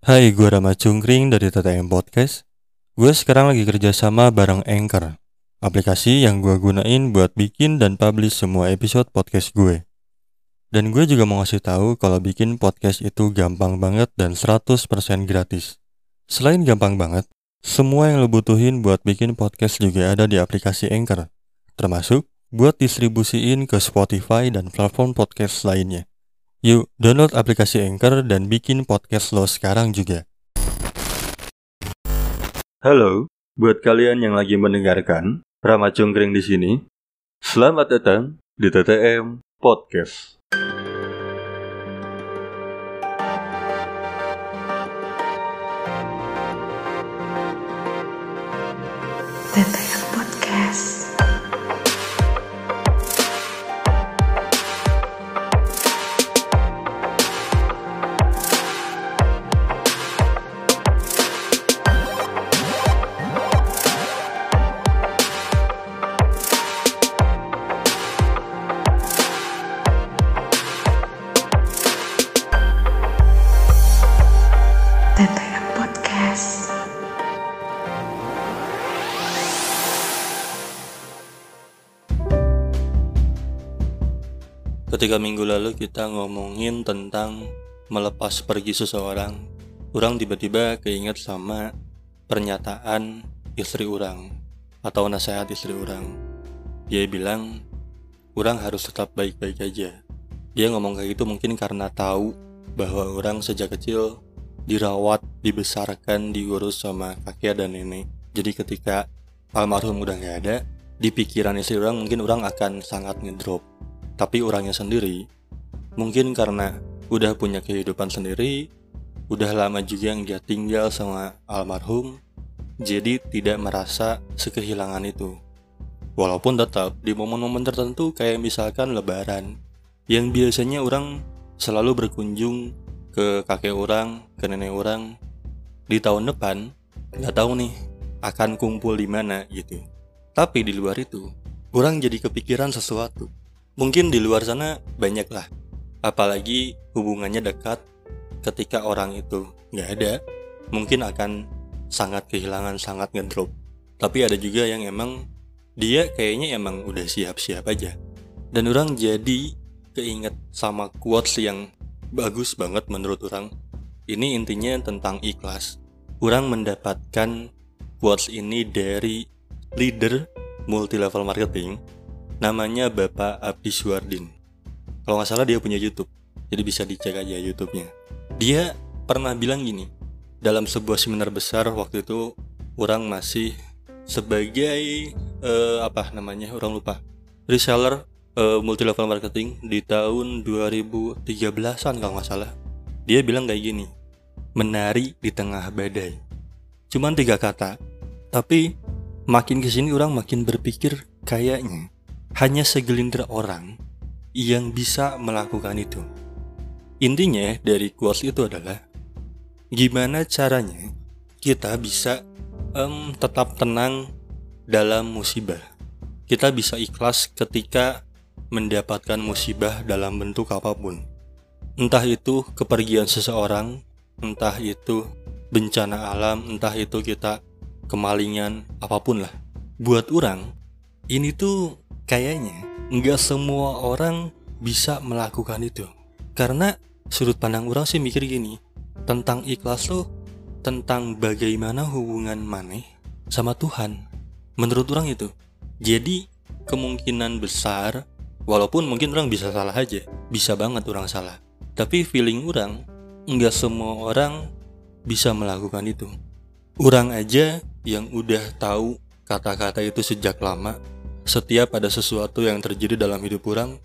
Hai, gue Rama Cungkring dari TTM Podcast. Gue sekarang lagi kerja sama bareng Anchor, aplikasi yang gue gunain buat bikin dan publish semua episode podcast gue. Dan gue juga mau ngasih tahu kalau bikin podcast itu gampang banget dan 100% gratis. Selain gampang banget, semua yang lo butuhin buat bikin podcast juga ada di aplikasi Anchor, termasuk buat distribusiin ke Spotify dan platform podcast lainnya. Yuk, download aplikasi Anchor dan bikin podcast lo sekarang juga. Halo, buat kalian yang lagi mendengarkan, Rama Cungkring di sini. Selamat datang di TTM Podcast. Ketika minggu lalu kita ngomongin tentang melepas pergi seseorang, orang tiba-tiba keinget sama pernyataan istri orang atau nasihat istri orang. Dia bilang, orang harus tetap baik-baik aja. Dia ngomong kayak gitu mungkin karena tahu bahwa orang sejak kecil dirawat, dibesarkan, diurus sama kakek dan nenek. Jadi ketika almarhum udah nggak ada, di pikiran istri orang mungkin orang akan sangat ngedrop tapi orangnya sendiri mungkin karena udah punya kehidupan sendiri udah lama juga yang dia tinggal sama almarhum jadi tidak merasa sekehilangan itu. Walaupun tetap di momen-momen tertentu kayak misalkan lebaran yang biasanya orang selalu berkunjung ke kakek orang ke nenek orang di tahun depan nggak tahu nih akan kumpul di mana gitu. Tapi di luar itu orang jadi kepikiran sesuatu Mungkin di luar sana banyak lah. Apalagi hubungannya dekat ketika orang itu nggak ada, mungkin akan sangat kehilangan, sangat ngedrop. Tapi ada juga yang emang dia kayaknya emang udah siap-siap aja. Dan orang jadi keinget sama quotes yang bagus banget menurut orang. Ini intinya tentang ikhlas. Orang mendapatkan quotes ini dari leader multi level marketing namanya Bapak Abdi Suardin. Kalau nggak salah dia punya YouTube, jadi bisa dicek aja YouTube-nya. Dia pernah bilang gini, dalam sebuah seminar besar waktu itu orang masih sebagai uh, apa namanya orang lupa reseller uh, multi level marketing di tahun 2013an kalau nggak salah. Dia bilang kayak gini, menari di tengah badai. Cuman tiga kata, tapi makin ke sini orang makin berpikir kayaknya hanya segelintir orang yang bisa melakukan itu. Intinya dari quotes itu adalah gimana caranya kita bisa um, tetap tenang dalam musibah. Kita bisa ikhlas ketika mendapatkan musibah dalam bentuk apa pun. Entah itu kepergian seseorang, entah itu bencana alam, entah itu kita kemalingan, apa pun lah. Buat orang, ini tuh kayaknya nggak semua orang bisa melakukan itu. Karena sudut pandang orang sih mikir gini, tentang ikhlas tuh tentang bagaimana hubungan maneh sama Tuhan. Menurut orang itu. Jadi kemungkinan besar, walaupun mungkin orang bisa salah aja, bisa banget orang salah. Tapi feeling orang, nggak semua orang bisa melakukan itu. Orang aja yang udah tahu kata-kata itu sejak lama, setiap ada sesuatu yang terjadi dalam hidup orang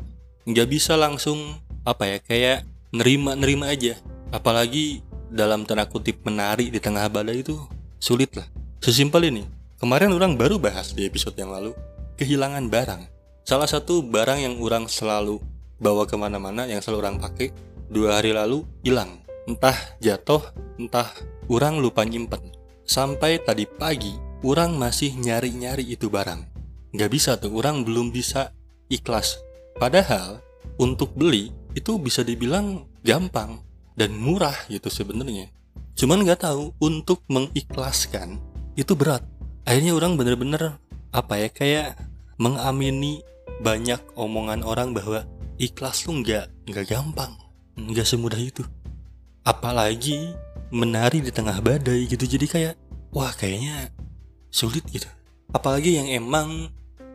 nggak bisa langsung apa ya kayak nerima nerima aja. Apalagi dalam tanda kutip menari di tengah badai itu sulit lah. Sesimpel ini kemarin orang baru bahas di episode yang lalu kehilangan barang. Salah satu barang yang orang selalu bawa ke mana-mana yang selalu orang pakai dua hari lalu hilang. Entah jatuh entah orang lupa nyimpen. Sampai tadi pagi orang masih nyari-nyari itu barang nggak bisa tuh orang belum bisa ikhlas. Padahal untuk beli itu bisa dibilang gampang dan murah gitu sebenarnya. Cuman nggak tahu untuk mengikhlaskan itu berat. Akhirnya orang bener-bener apa ya kayak mengamini banyak omongan orang bahwa ikhlas tuh nggak nggak gampang. Nggak semudah itu. Apalagi menari di tengah badai gitu jadi kayak wah kayaknya sulit gitu. Apalagi yang emang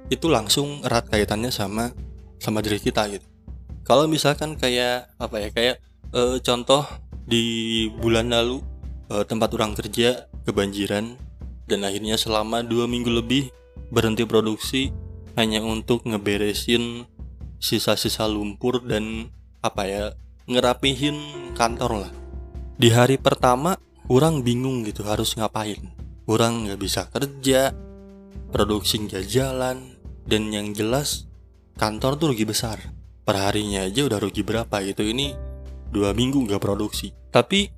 itu langsung erat kaitannya sama sama diri kita gitu. Kalau misalkan kayak apa ya kayak eh, contoh di bulan lalu eh, tempat orang kerja kebanjiran dan akhirnya selama dua minggu lebih berhenti produksi hanya untuk ngeberesin sisa-sisa lumpur dan apa ya ngerapihin kantor lah. Di hari pertama orang bingung gitu harus ngapain. Orang nggak bisa kerja produksi nggak jalan dan yang jelas kantor tuh rugi besar. Perharinya aja udah rugi berapa gitu ini dua minggu nggak produksi. Tapi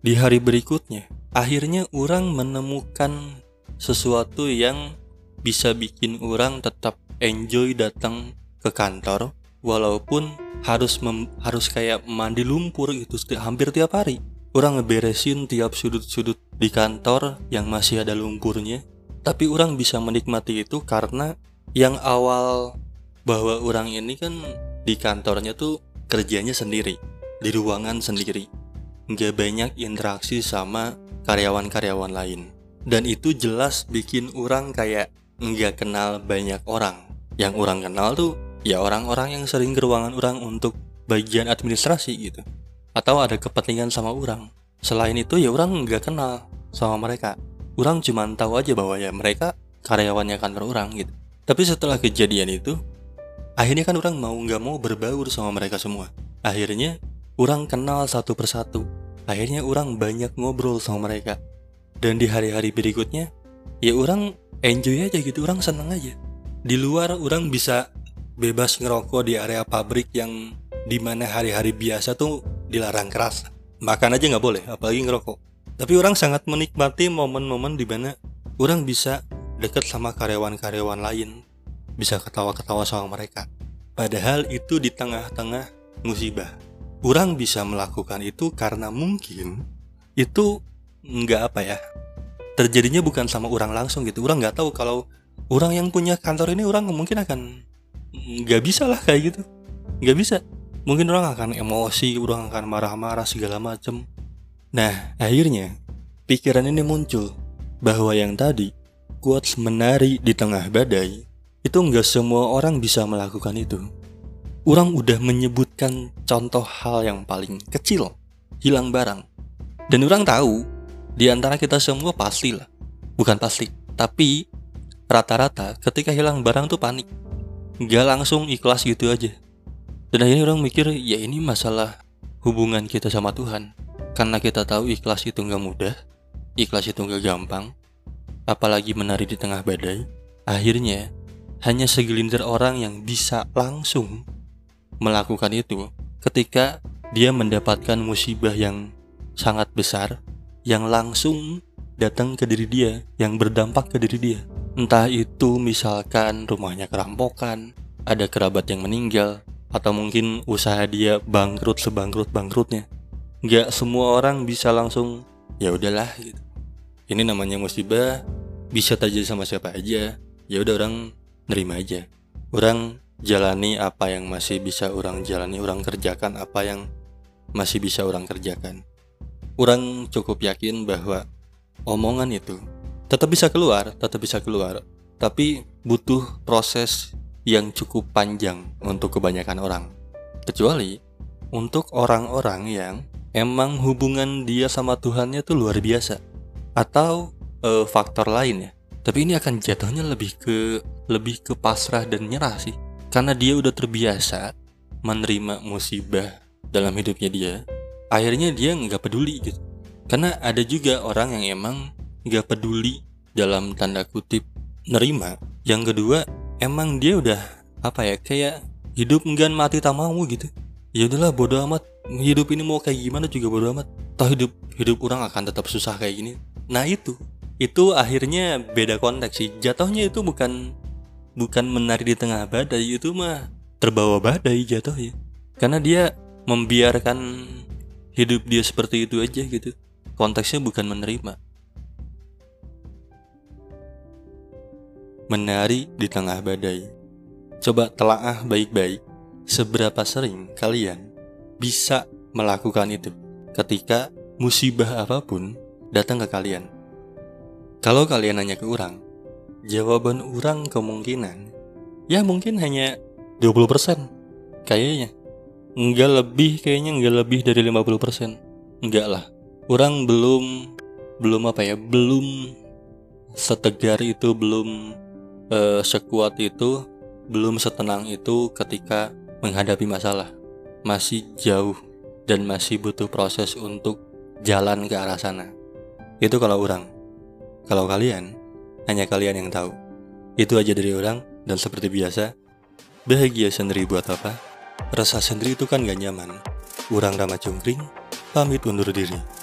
di hari berikutnya akhirnya orang menemukan sesuatu yang bisa bikin orang tetap enjoy datang ke kantor walaupun harus mem- harus kayak mandi lumpur gitu hampir tiap hari. Orang ngeberesin tiap sudut-sudut di kantor yang masih ada lumpurnya tapi orang bisa menikmati itu karena yang awal bahwa orang ini kan di kantornya tuh kerjanya sendiri di ruangan sendiri. Nggak banyak interaksi sama karyawan-karyawan lain. Dan itu jelas bikin orang kayak nggak kenal banyak orang. Yang orang kenal tuh ya orang-orang yang sering ke ruangan orang untuk bagian administrasi gitu. Atau ada kepentingan sama orang. Selain itu ya orang nggak kenal sama mereka orang cuma tahu aja bahwa ya mereka karyawannya kantor orang gitu. Tapi setelah kejadian itu akhirnya kan orang mau nggak mau berbaur sama mereka semua. Akhirnya orang kenal satu persatu. Akhirnya orang banyak ngobrol sama mereka. Dan di hari-hari berikutnya ya orang enjoy aja gitu orang seneng aja. Di luar orang bisa bebas ngerokok di area pabrik yang di mana hari-hari biasa tuh dilarang keras. Makan aja nggak boleh apalagi ngerokok tapi orang sangat menikmati momen-momen di mana orang bisa deket sama karyawan-karyawan lain bisa ketawa-ketawa sama mereka. Padahal itu di tengah-tengah musibah. Orang bisa melakukan itu karena mungkin itu nggak apa ya terjadinya bukan sama orang langsung gitu. Orang nggak tahu kalau orang yang punya kantor ini orang mungkin akan nggak bisa lah kayak gitu. Nggak bisa. Mungkin orang akan emosi orang akan marah-marah segala macem nah akhirnya pikiran ini muncul bahwa yang tadi quotes menari di tengah badai itu nggak semua orang bisa melakukan itu. Orang udah menyebutkan contoh hal yang paling kecil hilang barang. Dan orang tahu di antara kita semua pasti lah. Bukan pasti tapi rata-rata ketika hilang barang tuh panik. Nggak langsung ikhlas gitu aja. Dan akhirnya orang mikir ya ini masalah hubungan kita sama Tuhan karena kita tahu ikhlas itu nggak mudah ikhlas itu nggak gampang apalagi menari di tengah badai akhirnya hanya segelintir orang yang bisa langsung melakukan itu ketika dia mendapatkan musibah yang sangat besar yang langsung datang ke diri dia, yang berdampak ke diri dia. Entah itu misalkan rumahnya kerampokan, ada kerabat yang meninggal, atau mungkin usaha dia bangkrut sebangkrut bangkrutnya. Gak semua orang bisa langsung ya udahlah gitu. Ini namanya musibah, bisa terjadi sama siapa aja. Ya udah orang nerima aja. Orang jalani apa yang masih bisa orang jalani, orang kerjakan apa yang masih bisa orang kerjakan. Orang cukup yakin bahwa omongan itu tetap bisa keluar, tetap bisa keluar, tapi butuh proses yang cukup panjang untuk kebanyakan orang. Kecuali untuk orang-orang yang emang hubungan dia sama Tuhannya tuh luar biasa. Atau eh, faktor lain ya. Tapi ini akan jatuhnya lebih ke lebih ke pasrah dan nyerah sih. Karena dia udah terbiasa menerima musibah dalam hidupnya dia akhirnya dia nggak peduli gitu. Karena ada juga orang yang emang nggak peduli dalam tanda kutip nerima. Yang kedua emang dia udah apa ya kayak hidup enggan mati tak mau gitu. Ya udahlah bodo amat hidup ini mau kayak gimana juga bodo amat. Toh hidup hidup orang akan tetap susah kayak gini. Nah itu. Itu akhirnya beda konteks sih. Jatuhnya itu bukan bukan menari di tengah badai itu mah terbawa badai jatuhnya karena dia membiarkan hidup dia seperti itu aja gitu. Konteksnya bukan menerima. Menari di tengah badai. Coba telaah baik-baik. Seberapa sering kalian bisa melakukan itu ketika musibah apa pun datang ke kalian. Kalau kalian nanya ke orang, jawaban orang kemungkinan ya mungkin hanya 20% kayaknya. Enggak lebih kayaknya enggak lebih dari 50%. Enggak lah. Orang belum belum apa ya? Belum setegar itu, belum eh, sekuat itu, belum setenang itu ketika menghadapi masalah. Masih jauh dan masih butuh proses untuk jalan ke arah sana. Itu kalau orang. Kalau kalian, hanya kalian yang tahu. Itu aja dari orang, dan seperti biasa, bahagia sendiri buat apa? Rasa sendiri itu kan gak nyaman. Urang Rama Cungkring, pamit undur diri.